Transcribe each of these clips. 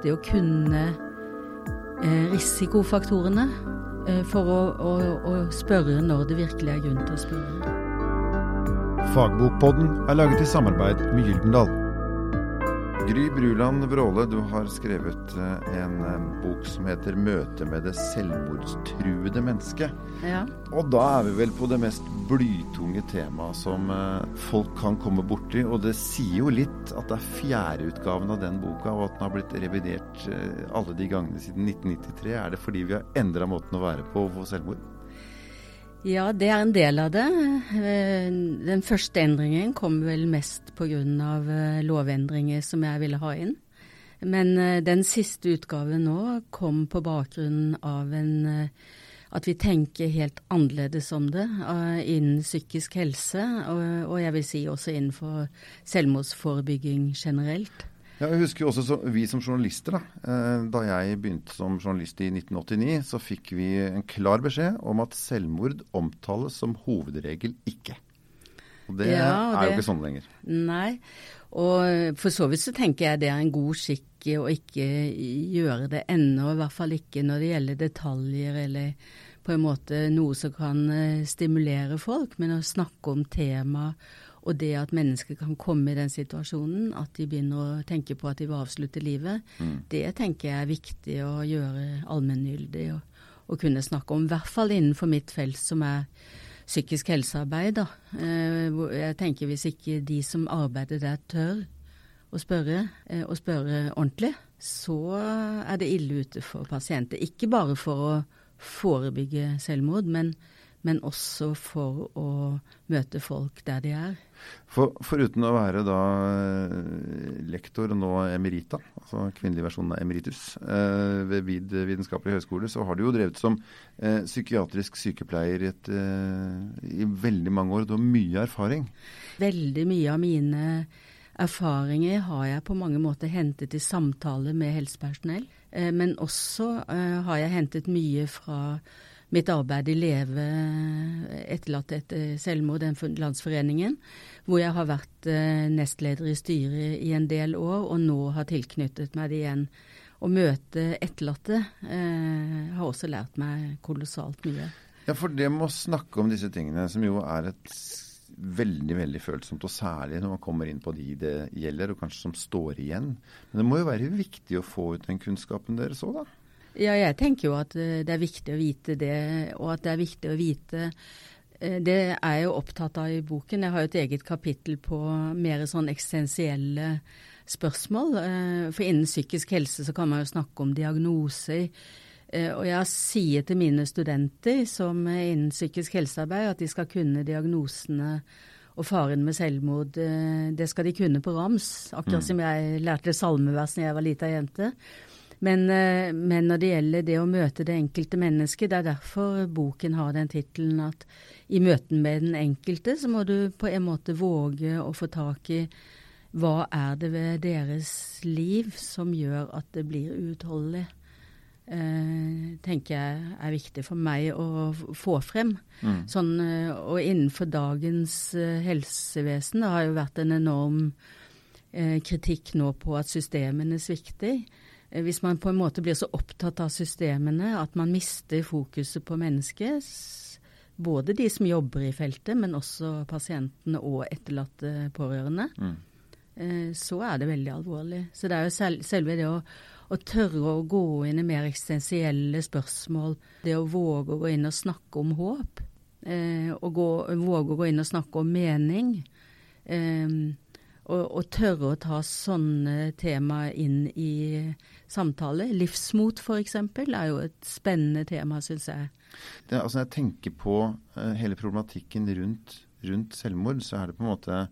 viktig å kunne eh, risikofaktorene eh, for å, å, å spørre når det virkelig er grunn til å spørre. Fagbokpodden er laget i samarbeid med Gyldendal. Gry Bruland Vråle, du har skrevet eh, en eh, bok som heter 'Møte med det selvmordstruede mennesket'. Ja. Og da er vi vel på det mest blytunge temaet som eh, folk kan komme borti. Og det sier jo litt at det er fjerdeutgaven av den boka, og at den har blitt revidert alle de gangene siden 1993. Er det fordi vi har endra måten å være på for selvmord? Ja, det er en del av det. Eh, den første endringen kom vel mest pga. Eh, lovendringer som jeg ville ha inn. Men eh, den siste utgaven nå kom på bakgrunn av en, at vi tenker helt annerledes om det innen psykisk helse, og jeg vil si også innenfor selvmordsforebygging generelt. Ja, jeg husker jo også så, vi som journalister. Da eh, Da jeg begynte som journalist i 1989, så fikk vi en klar beskjed om at selvmord omtales som hovedregel ikke. Og det ja, og er det, jo ikke sånn lenger. Nei, og for så vidt så tenker jeg det er en god skikk å ikke gjøre det ennå. I hvert fall ikke når det gjelder detaljer eller på en måte noe som kan eh, stimulere folk, men å snakke om tema og det at mennesker kan komme i den situasjonen, at de begynner å tenke på at de vil avslutte livet, mm. det tenker jeg er viktig å gjøre allmenngyldig og, og, kunne snakke om. I hvert fall innenfor mitt felt, som er psykisk helsearbeid. Da. Eh, jeg tenker hvis ikke de som arbeider der tør å spørre, eh, og spørre ordentlig, så er det ille ute for pasienter. Ikke bare for å forebygge selvmord, men men også for å møte folk der de er. For, foruten å være da eh, lektor og nå emerita, altså kvinnelig versjon av emeritus, eh, ved VID vitenskapelig høgskole, så har du jo drevet som eh, psykiatrisk sykepleier et, eh, i veldig mange år. Du har mye erfaring? Veldig mye av mine erfaringer har jeg på mange måter hentet i samtale med helsepersonell. Eh, men også eh, har jeg hentet mye fra mitt arbeid i Leve etterlatt etter selvmord, den landsforeningen, hvor jeg har vært eh, nestleder i styret i en del år, og nå har tilknyttet meg det igjen. Å møte etterlatte eh, har også lært meg kolossalt mye. Ja, for det med å snakke om disse tingene, som jo er et veldig veldig følsomt, og særlig når man kommer inn på de det gjelder, og kanskje som står igjen. Men det må jo være viktig å få ut den kunnskapen deres òg, da? Ja, jeg tenker jo at eh, det er viktig å vite det, og at det er viktig å vite eh, det er jeg jo opptatt av i boken. Jeg har jo et eget kapittel på mer sånn eksistensielle spørsmål. Eh, for innen psykisk helse så kan man jo snakke om diagnoser. Og jeg sier til mine studenter som er innen psykisk helsearbeid at de skal kunne diagnosene og faren med selvmord. Det skal de kunne på rams, akkurat mm. som jeg lærte salmevers da jeg var lita jente. Men, eh, men, når det gjelder det å møte det enkelte mennesket, det er derfor boken har den tittelen at i møten med den enkelte så må du på en måte våge å få tak i hva er det ved deres liv som gjør at det blir uutholdelig. Eh, tenker jeg er viktig for meg å få frem. Mm. Sånn, eh, og innenfor dagens eh, helsevesen det har jo vært en enorm eh, kritikk nå på at systemene svikter. Eh, hvis man på en måte blir så opptatt av systemene at man mister fokuset på mennesket, både de som jobber i feltet, men også pasientene og etterlatte pårørende, mm. Eh, så er det veldig alvorlig. Så det er jo sel selve det å, å, tørre å gå inn i mer eksistensielle spørsmål, det å våge å gå inn og snakke om håp, eh, og gå, våge å gå inn og snakke om mening. Eh, og, tørre å ta sånne temaer inn i samtale. Livsmot f.eks. er jo et spennende tema, syns jeg. Det, altså, jeg tenker på uh, hele problematikken rundt, rundt, selvmord, så er det på en måte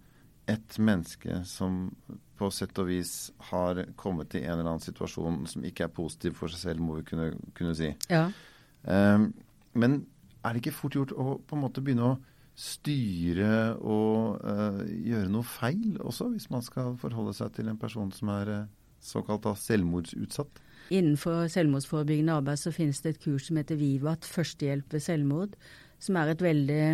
et menneske som på sett og vis har kommet i en eller annen situasjon som ikke er positiv for seg selv, må vi kunne, kunne si. Ja. Um, men er det ikke fort gjort å på en måte begynne å styre og uh, gjøre noe feil også, hvis man skal forholde seg til en person som er uh, såkalt da, selvmordsutsatt? Innenfor selvmordsforebyggende arbeid så finnes det et kurs som heter Vivat førstehjelp ved selvmord, som er et veldig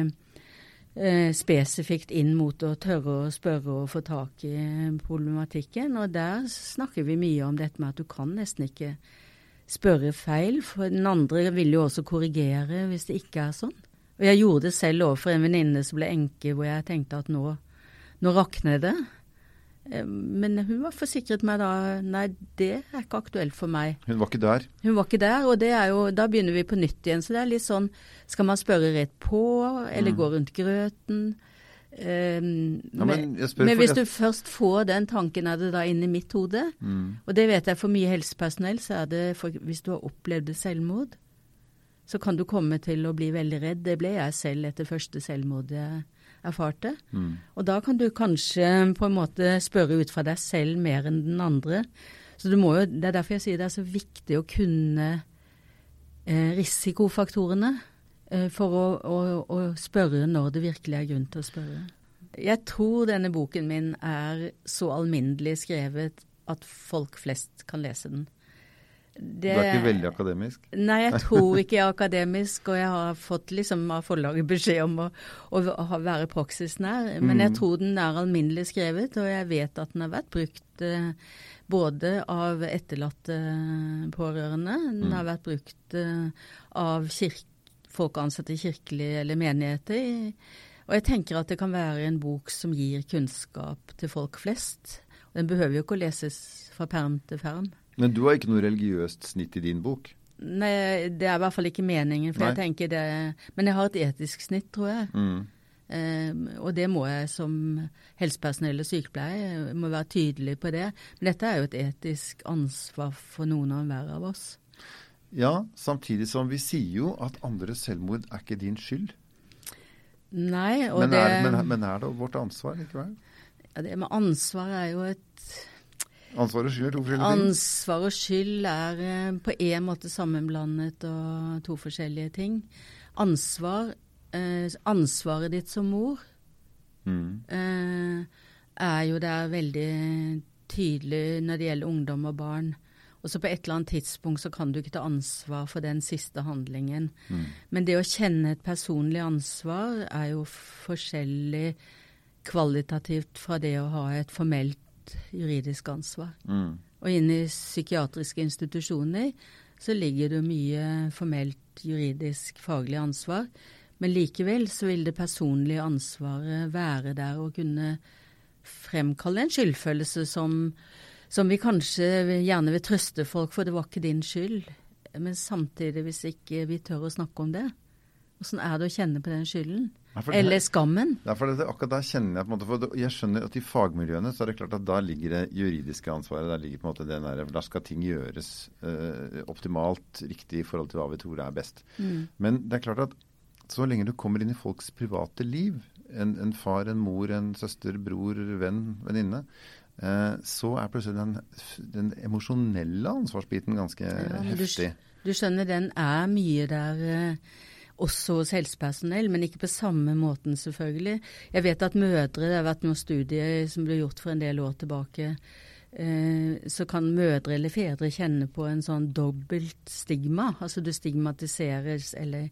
eh, spesifikt inn mot å tørre å spørre og få tak i problematikken. Og der snakker vi mye om dette med at du kan nesten ikke spørre feil, for den andre vil jo også korrigere hvis det ikke er sånn. Og jeg gjorde det selv overfor en venninne som ble enke, hvor jeg tenkte at nå, nå rakner det. Men hun var forsikret meg da nei, det er ikke aktuelt for meg. Hun var ikke der? Hun var ikke der, og jo, da begynner vi på nytt igjen. Så det er litt sånn skal man spørre rett på, eller mm. gå rundt grøten? Um, ja, men, men, hvis du først får den tanken, er det da inni mitt hode? Mm. Og det vet jeg for mye helsepersonell, så er det for, hvis du har opplevd selvmord, så kan du komme til å bli veldig redd. Det ble jeg selv etter første selvmord jeg erfarte. Mm. Og da kan du kanskje på en måte spørre ut fra deg selv mer enn den andre. Så du må jo, Det er derfor jeg sier det er så viktig å kunne eh, risikofaktorene eh, for å, å, å, spørre når det virkelig er grunn til å spørre. Jeg tror denne boken min er så alminnelig skrevet at folk flest kan lese den. Det, du er ikke veldig akademisk? Nei, jeg tror ikke jeg er akademisk. Og jeg har fått liksom av forlaget beskjed om å, å, å være praksisnær. Men jeg mm. tror den er alminnelig skrevet, og jeg vet at den har vært brukt eh, både av etterlatte pårørende, den mm. har vært brukt eh, av folk ansatte i kirkelige eller menigheter. Og jeg tenker at det kan være en bok som gir kunnskap til folk flest. Den behøver jo ikke å leses fra perm til perm. Men du har ikke noe religiøst snitt i din bok? Nei, det er i hvert fall ikke meningen. for Nei. jeg tenker det, Men jeg har et etisk snitt, tror jeg. Mm. Eh, og det må jeg som helsepersonell og sykepleier må være tydelig på det. Men dette er jo et etisk ansvar for noen og hver av oss. Ja, samtidig som vi sier jo at andres selvmord er ikke din skyld. Nei, og men det er, men, men er det vårt ansvar likevel? Ja, det med ansvar er jo et Ansvar og skyld er to forskjellige ting? Ansvar og skyld er eh, på en måte sammenblandet og to forskjellige ting. Ansvar, eh, ansvaret ditt som mor mm. eh, er jo der veldig tydelig når det gjelder ungdom og barn. Og så på et eller annet tidspunkt så kan du ikke ta ansvar for den siste handlingen. Mm. Men det å kjenne et personlig ansvar er jo forskjellig kvalitativt fra det å ha et formelt juridisk ansvar. Mm. Og inne i psykiatriske institusjoner så ligger det mye formelt juridisk faglig ansvar. Men likevel så vil det personlige ansvaret være der og kunne fremkalle en skyldfølelse som, som vi kanskje gjerne vil trøste folk for det var ikke din skyld. Men samtidig, hvis ikke vi tør å snakke om det, åssen er det å kjenne på den skylden? Eller skammen. For det, akkurat der kjenner jeg på en måte, for jeg skjønner at i fagmiljøene så er det klart at da ligger det juridiske ansvaret. Der ligger på en måte den der, der skal ting gjøres uh, optimalt riktig i forhold til hva vi tror er best. Mm. Men det er klart at så lenge du kommer inn i folks private liv, en, en far, en mor, en søster, bror, venn, venninne, eh, så er plutselig den, den emosjonelle ansvarsbiten ganske ja, heftig. Du, du, skjønner, den er mye der uh, også hos helsepersonell, men ikke på samme måten, selvfølgelig. Jeg vet at mødre, det har vært noen studier som ble gjort for en del år tilbake, Eh, så kan mødre eller fedre kjenne på en sånn dobbelt stigma. Altså du stigmatiseres eller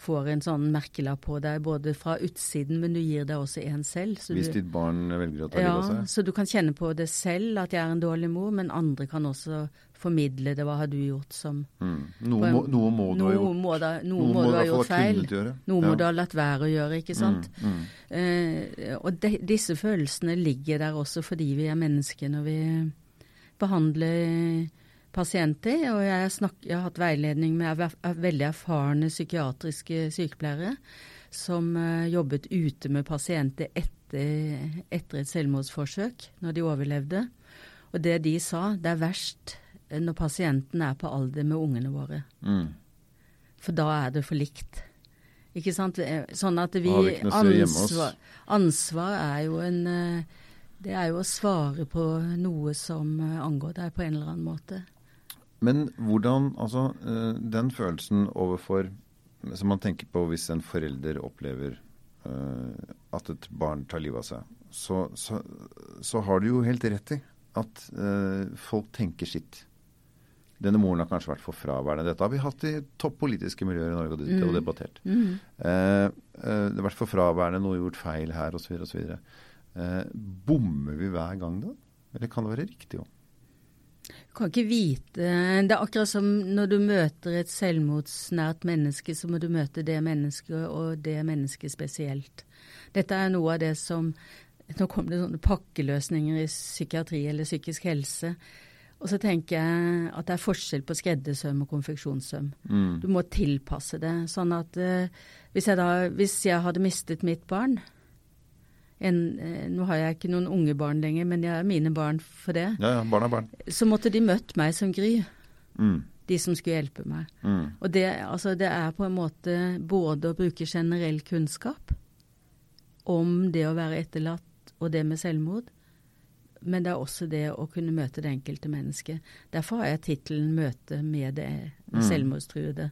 får en sånn merkelapp på deg både fra utsiden, men du gir deg også en selv. Hvis du, ditt barn velger å ta livet av seg? Ja, Så du kan kjenne på det selv, at jeg er en dårlig mor, men andre kan også formidle det. Hva har du gjort som mm. noe, må, noe, må, du ha gjort. Må da, noe, noe, må, du ha gjort feil. Noe må du ha latt være å gjøre, ikke sant. Mm, mm. Eh, og de, disse følelsene ligger der også fordi vi er mennesker når vi behandler pasienter. Og jeg, snak, jeg har hatt veiledning med veldig erfarne psykiatriske sykepleiere som eh, jobbet ute med pasienter etter, etter et selvmordsforsøk, når de overlevde. Og det de sa, det er verst når pasienten er på alder med ungene våre. Mm. For da er det for likt. Ikke sant? Sånn at vi ansvar, ansvar er jo en uh, det er jo å svare på noe som eh, angår deg på en eller annen måte. Men hvordan, altså den følelsen overfor Som man tenker på hvis en forelder opplever at et barn tar livet av seg, så, så, så, har du jo helt rett i at folk tenker sitt. Denne moren har kanskje vært for fraværende. Dette har vi hatt i toppolitiske miljøer i Norge og, mm. og debattert. Mm. Eh, eh, det har vært for fraværende, noe gjort feil her osv. osv. Eh, bommer vi hver gang da? Eller kan det være riktig òg? Kan ikke vite. Det er akkurat som når du møter et selvmordsnært menneske, så må du møte det mennesket og det mennesket spesielt. Dette er noe av det som Nå kommer det sånne pakkeløsninger i psykiatri eller psykisk helse. Og så tenker jeg at det er forskjell på skreddersøm og konfeksjonssøm. Mm. Du må tilpasse det. Sånn at uh, hvis, jeg da, hvis jeg hadde mistet mitt barn en, uh, Nå har jeg ikke noen unge barn lenger, men jeg har mine barn for det. Ja, ja, barn er barn. Så måtte de møtt meg som Gry. Mm. De som skulle hjelpe meg. Mm. Og det, altså, det er på en måte både å bruke generell kunnskap om det å være etterlatt og det med selvmord, men det er også det å kunne møte det enkelte mennesket. Derfor har jeg tittelen 'Møte med det mm. selvmordstruede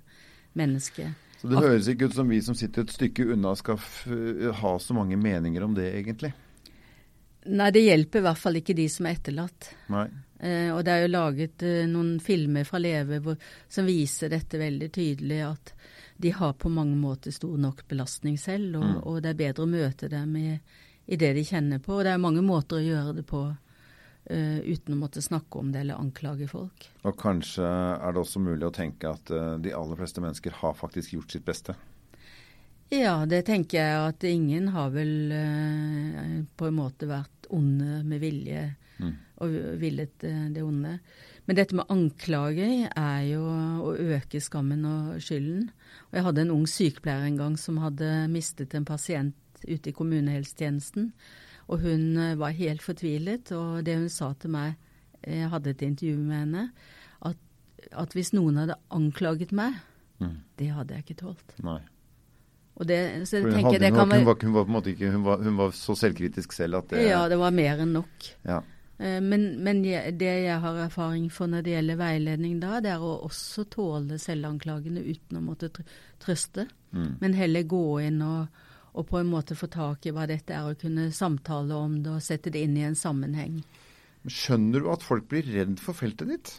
mennesket'. Så det høres ikke ut som vi som sitter et stykke unna skal ha så mange meninger om det, egentlig? Nei, det hjelper i hvert fall ikke de som er etterlatt. Nei. Eh, og det er jo laget eh, noen filmer fra Leve hvor, som viser dette veldig tydelig, at de har på mange måter stor nok belastning selv, og, mm. og det er bedre å møte dem i, i, det de kjenner på. Og det er mange måter å gjøre det på uh, uten å måtte snakke om det eller anklage folk. Og kanskje er det også mulig å tenke at uh, de aller fleste mennesker har faktisk gjort sitt beste? Ja, det tenker jeg at ingen har vel uh, på en måte vært onde med vilje mm. og villet det onde. Men dette med anklager er jo å øke skammen og skylden. Og jeg hadde en ung sykepleier en gang som hadde mistet en pasient ute i kommunehelsetjenesten. Og hun eh, var helt fortvilet. Og det hun sa til meg, jeg hadde et intervju med henne, at, at hvis noen hadde anklaget meg, mm. det hadde jeg ikke tålt. Nei. Og det, så jeg tenker, det kan være, hun, var, hun, hun var, hun var så selvkritisk selv at det Ja, det var mer enn nok. Ja. Men, men, jeg, det jeg har erfaring for når det gjelder veiledning da, det er å også tåle selvanklagene uten å måtte trøste. Mm. Men heller gå inn og, og på en måte få tak i hva dette er, og kunne samtale om det og sette det inn i en sammenheng. Skjønner du at folk blir redd for feltet ditt?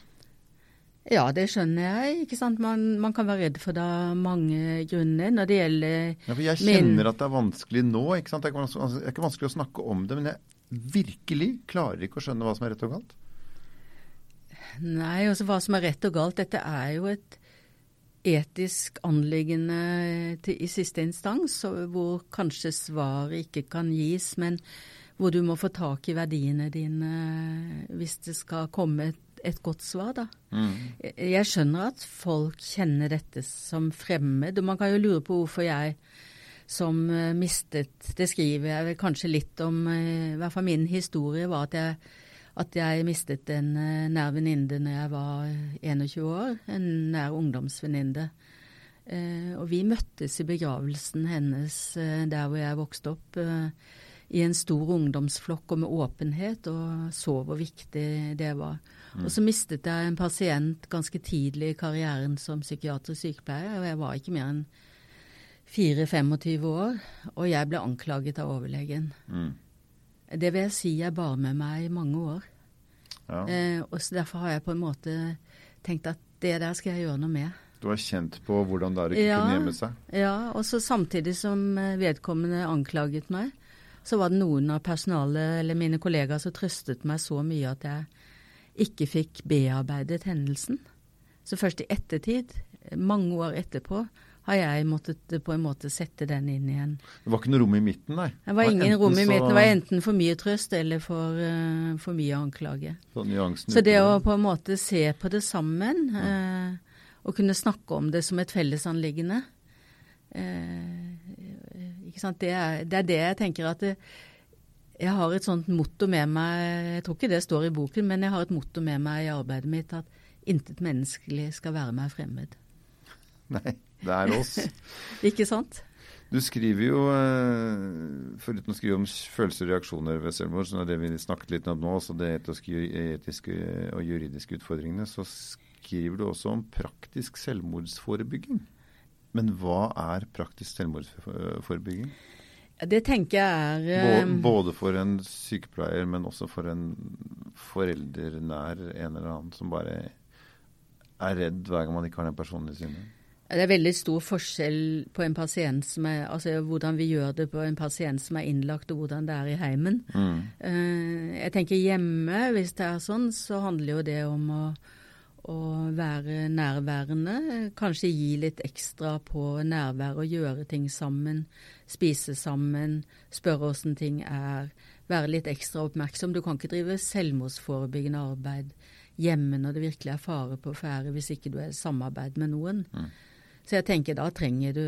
Ja, det skjønner jeg. ikke sant? Man, man kan være redd for det av mange grunner. Når det gjelder ja, for Jeg kjenner min... at det er vanskelig nå. ikke sant? Det er, ikke, det er ikke vanskelig å snakke om det, men jeg virkelig klarer ikke å skjønne hva som er rett og galt. Nei, også hva som er rett og galt. Dette er jo et etisk anliggende til, i siste instans, hvor kanskje svaret ikke kan gis, men hvor du må få tak i verdiene dine hvis det skal komme et, et godt svar, da. Mm. Jeg skjønner at folk kjenner dette som fremmed, og man kan jo lure på hvorfor jeg som eh, mistet Det skriver jeg vel kanskje litt om, eh, i hvert fall min historie var at jeg at jeg mistet en uh, nær venninne når jeg var 21 år. En nær ungdomsvenninne. Uh, og vi møttes i begravelsen hennes der hvor jeg vokste opp, i en stor ungdomsflokk og med åpenhet, og så hvor viktig det var. Mm. Og så mistet jeg en pasient ganske tidlig i karrieren som psykiatrisk sykepleier, og jeg var ikke mer enn 4-25 år, og jeg ble anklaget av overlegen. Mm. Det vil jeg si jeg bar med meg i mange år. Ja. Eh, og så Derfor har jeg på en måte tenkt at det der skal jeg gjøre noe med. Du har kjent på hvordan det er å ikke ja, kunne gjemme seg? Ja, og så samtidig som eh, vedkommende anklaget meg, så var det noen av personalet eller mine kollegaer som trøstet meg så mye at jeg ikke fikk bearbeidet hendelsen. Så først i ettertid, mange år etterpå, har jeg måttet på en måte sette den inn igjen. Det var ikke noe rom i midten, nei? Det var ingen rom i midten. Det var enten for mye trøst eller for, uh, for mye anklage. Så, så, det å på en måte se på det sammen, uh, og kunne snakke om det som et fellesanliggende, uh, ikke sant? Det er, det er, det jeg tenker at det, jeg har et sånt motto med meg, jeg tror ikke det står i boken, men jeg har et motto med meg i arbeidet mitt at intet menneskelig skal være meg fremmed. Nei. Det er oss. ikke sant? Du skriver jo, eh, foruten å skrive om følelser og reaksjoner ved selvmord, som er det vi snakket litt om nå, altså det etiske, og juridiske utfordringene, så skriver du også om praktisk selvmordsforebygging. Men hva er praktisk selvmordsforebygging? Det tenker jeg er um... Både for en sykepleier, men også for en forelder nær en eller annen som bare er redd hver gang man ikke har den personen i synet? Det er veldig stor forskjell på en pasient som er, altså hvordan vi gjør det på en pasient som er innlagt, og hvordan det er i heimen. Mm. Eh, jeg tenker hjemme, hvis det er sånn, så handler jo det om å, å være nærværende. Kanskje gi litt ekstra på nærvær og gjøre ting sammen. Spise sammen, spørre åssen ting er. Være litt ekstra oppmerksom. Du kan ikke drive selvmordsforebyggende arbeid hjemme når det virkelig er fare på ferde, hvis ikke du er i samarbeid med noen. Mm. Så jeg tenker da trenger du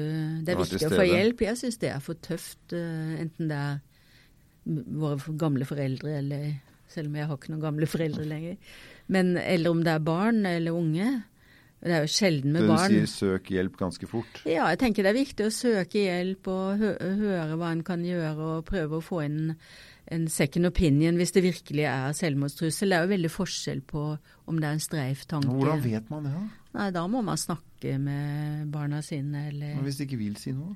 Det er viktig å få hjelp. Jeg syns det er for tøft, eh, enten det er våre gamle foreldre eller Selv om jeg har ikke noen gamle foreldre lenger. Men, eller om det er barn eller unge. Det er jo sjelden med barn. du sier søk hjelp ganske fort? Ja, jeg tenker det er viktig å søke hjelp og hø høre hva en kan gjøre, og prøve å få inn en second opinion hvis det virkelig er selvmordstrussel. Det er jo veldig forskjell på om det er en streif tanke. Hvordan vet man det, da? Nei, da må man snakke med barna sine, eller Men Hvis de ikke vil si noe?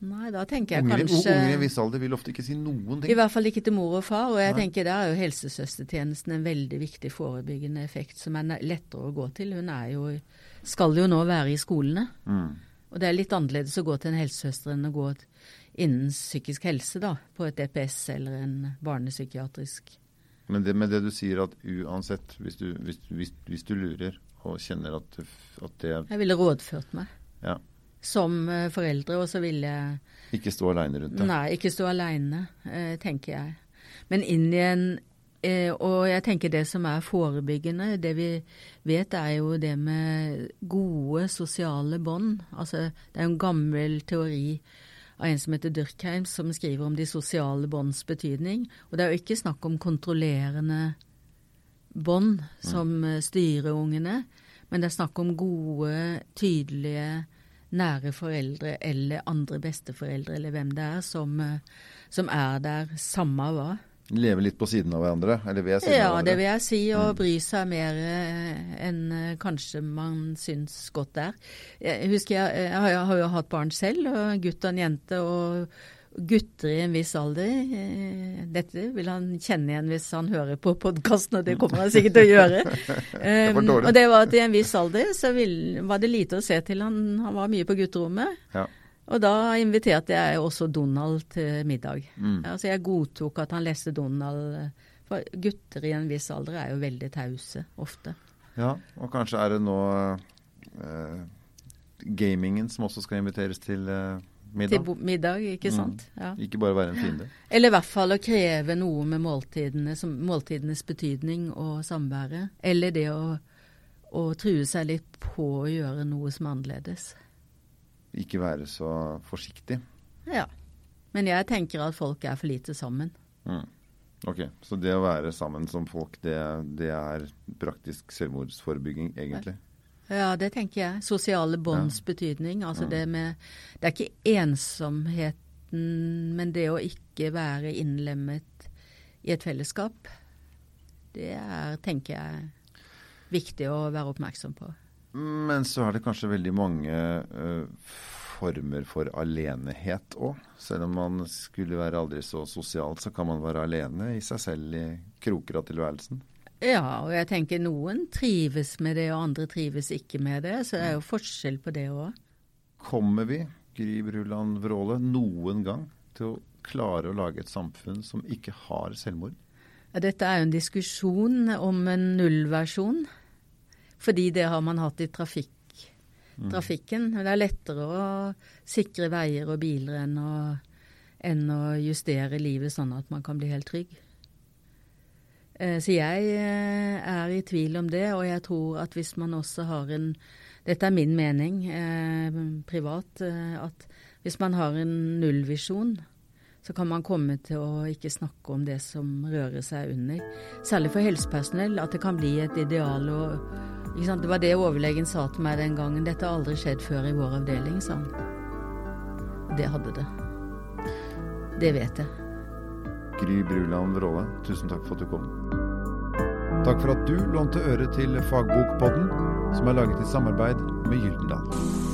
Nei, da tenker jeg Unger, kanskje unger i en viss alder vil ofte ikke si noen ting. I hvert fall ikke til mor og far. Og jeg Nei. tenker der er jo helsesøstertjenesten en veldig viktig forebyggende effekt som er lettere å gå til. Hun er jo, skal jo nå være i skolene. Mm. Og det er litt annerledes å gå til en helsesøster enn å gå innen psykisk helse, da. På et DPS eller en barnepsykiatrisk. Men, det, men det du sier at uansett, hvis du, hvis, hvis, hvis du lurer og kjenner at, at det Jeg ville rådført meg Ja. som eh, foreldre, og så ville jeg Ikke stå aleine rundt det. Nei, ikke stå aleine, eh, tenker jeg. Men inn i en eh, Og jeg tenker det som er forebyggende, det vi vet er jo det med gode sosiale bånd. Altså, det er jo en gammel teori av en som heter Durkheim, som skriver om de sosiale bånds betydning. Og det er jo ikke snakk om kontrollerende bånd som mm. styrer ungene, men det er snakk om gode, tydelige, nære foreldre eller andre besteforeldre eller hvem det er, som, eh, som er der samme hva. Leve litt på siden av hverandre, eller ved siden Ja, av det vil jeg si, og bry seg mer eh, enn kanskje man syns godt er. Jeg husker jeg, jeg har jo hatt barn selv, og gutt og en jente, og gutter i en viss alder. eh, Dette vil han kjenne igjen hvis han hører på podkasten, og det kommer han sikkert til å gjøre. Um, dårlig. og det var at i en viss alder så vil, var det lite å se til. Han, han var mye på gutterommet. Ja. Og da inviterte jeg også Donald til middag. Mm. Altså jeg godtok at han leste Donald. For gutter i en viss alder er jo veldig tause ofte. ja, og kanskje er det nå eh, gamingen som også skal inviteres til eh, middag. Til middag, ikke Mm. sant? Ja. Ikke bare være en fiende. Eller i hvert fall å kreve noe med måltidene, som måltidenes betydning og samværet. Eller det å, å true seg litt på å gjøre noe som er annerledes. Ikke være så forsiktig. Ja. Men jeg tenker at folk er for lite sammen. Mm. Ok, Så det å være sammen som folk, det, det er praktisk selvmordsforebygging, egentlig? Ja, det tenker jeg. Sosiale bånds betydning. Altså det med Det er ikke ensomheten, men det å ikke være innlemmet i et fellesskap. Det er, tenker jeg, viktig å være oppmerksom på. Men så er det kanskje veldig mange uh, former for alenehet òg. Selv om man skulle være aldri så sosial, så kan man være alene i seg selv i kroker av tilværelsen. Ja, og jeg tenker noen trives med det, og andre trives ikke med det. Så det er jo forskjell på det òg. Kommer vi, Gry Bruland Vråle, noen gang til å klare å lage et samfunn som ikke har selvmord? Ja, dette er jo en diskusjon om en nullversjon. Fordi det har man hatt i trafikk, trafikken. Men Det er lettere å sikre veier og biler enn å, enn å justere livet sånn at man kan bli helt trygg. Eh, Så jeg eh, er i tvil om det, og jeg tror at hvis man også har en Dette er min mening eh, privat. Eh, at hvis man har en nullvisjon, så kan man komme til å ikke snakke om det som rører seg under. Særlig for helsepersonell, at det kan bli et ideal. Og? Det var det overlegen sa til meg den gangen. Dette har aldri skjedd før i vår avdeling, sa han. Det hadde det. Det vet jeg. Gry Bruland Vråle, tusen takk for at du kom. Takk for at du lånte øre til Fagbokpodden, som er laget i samarbeid med Gyldendal.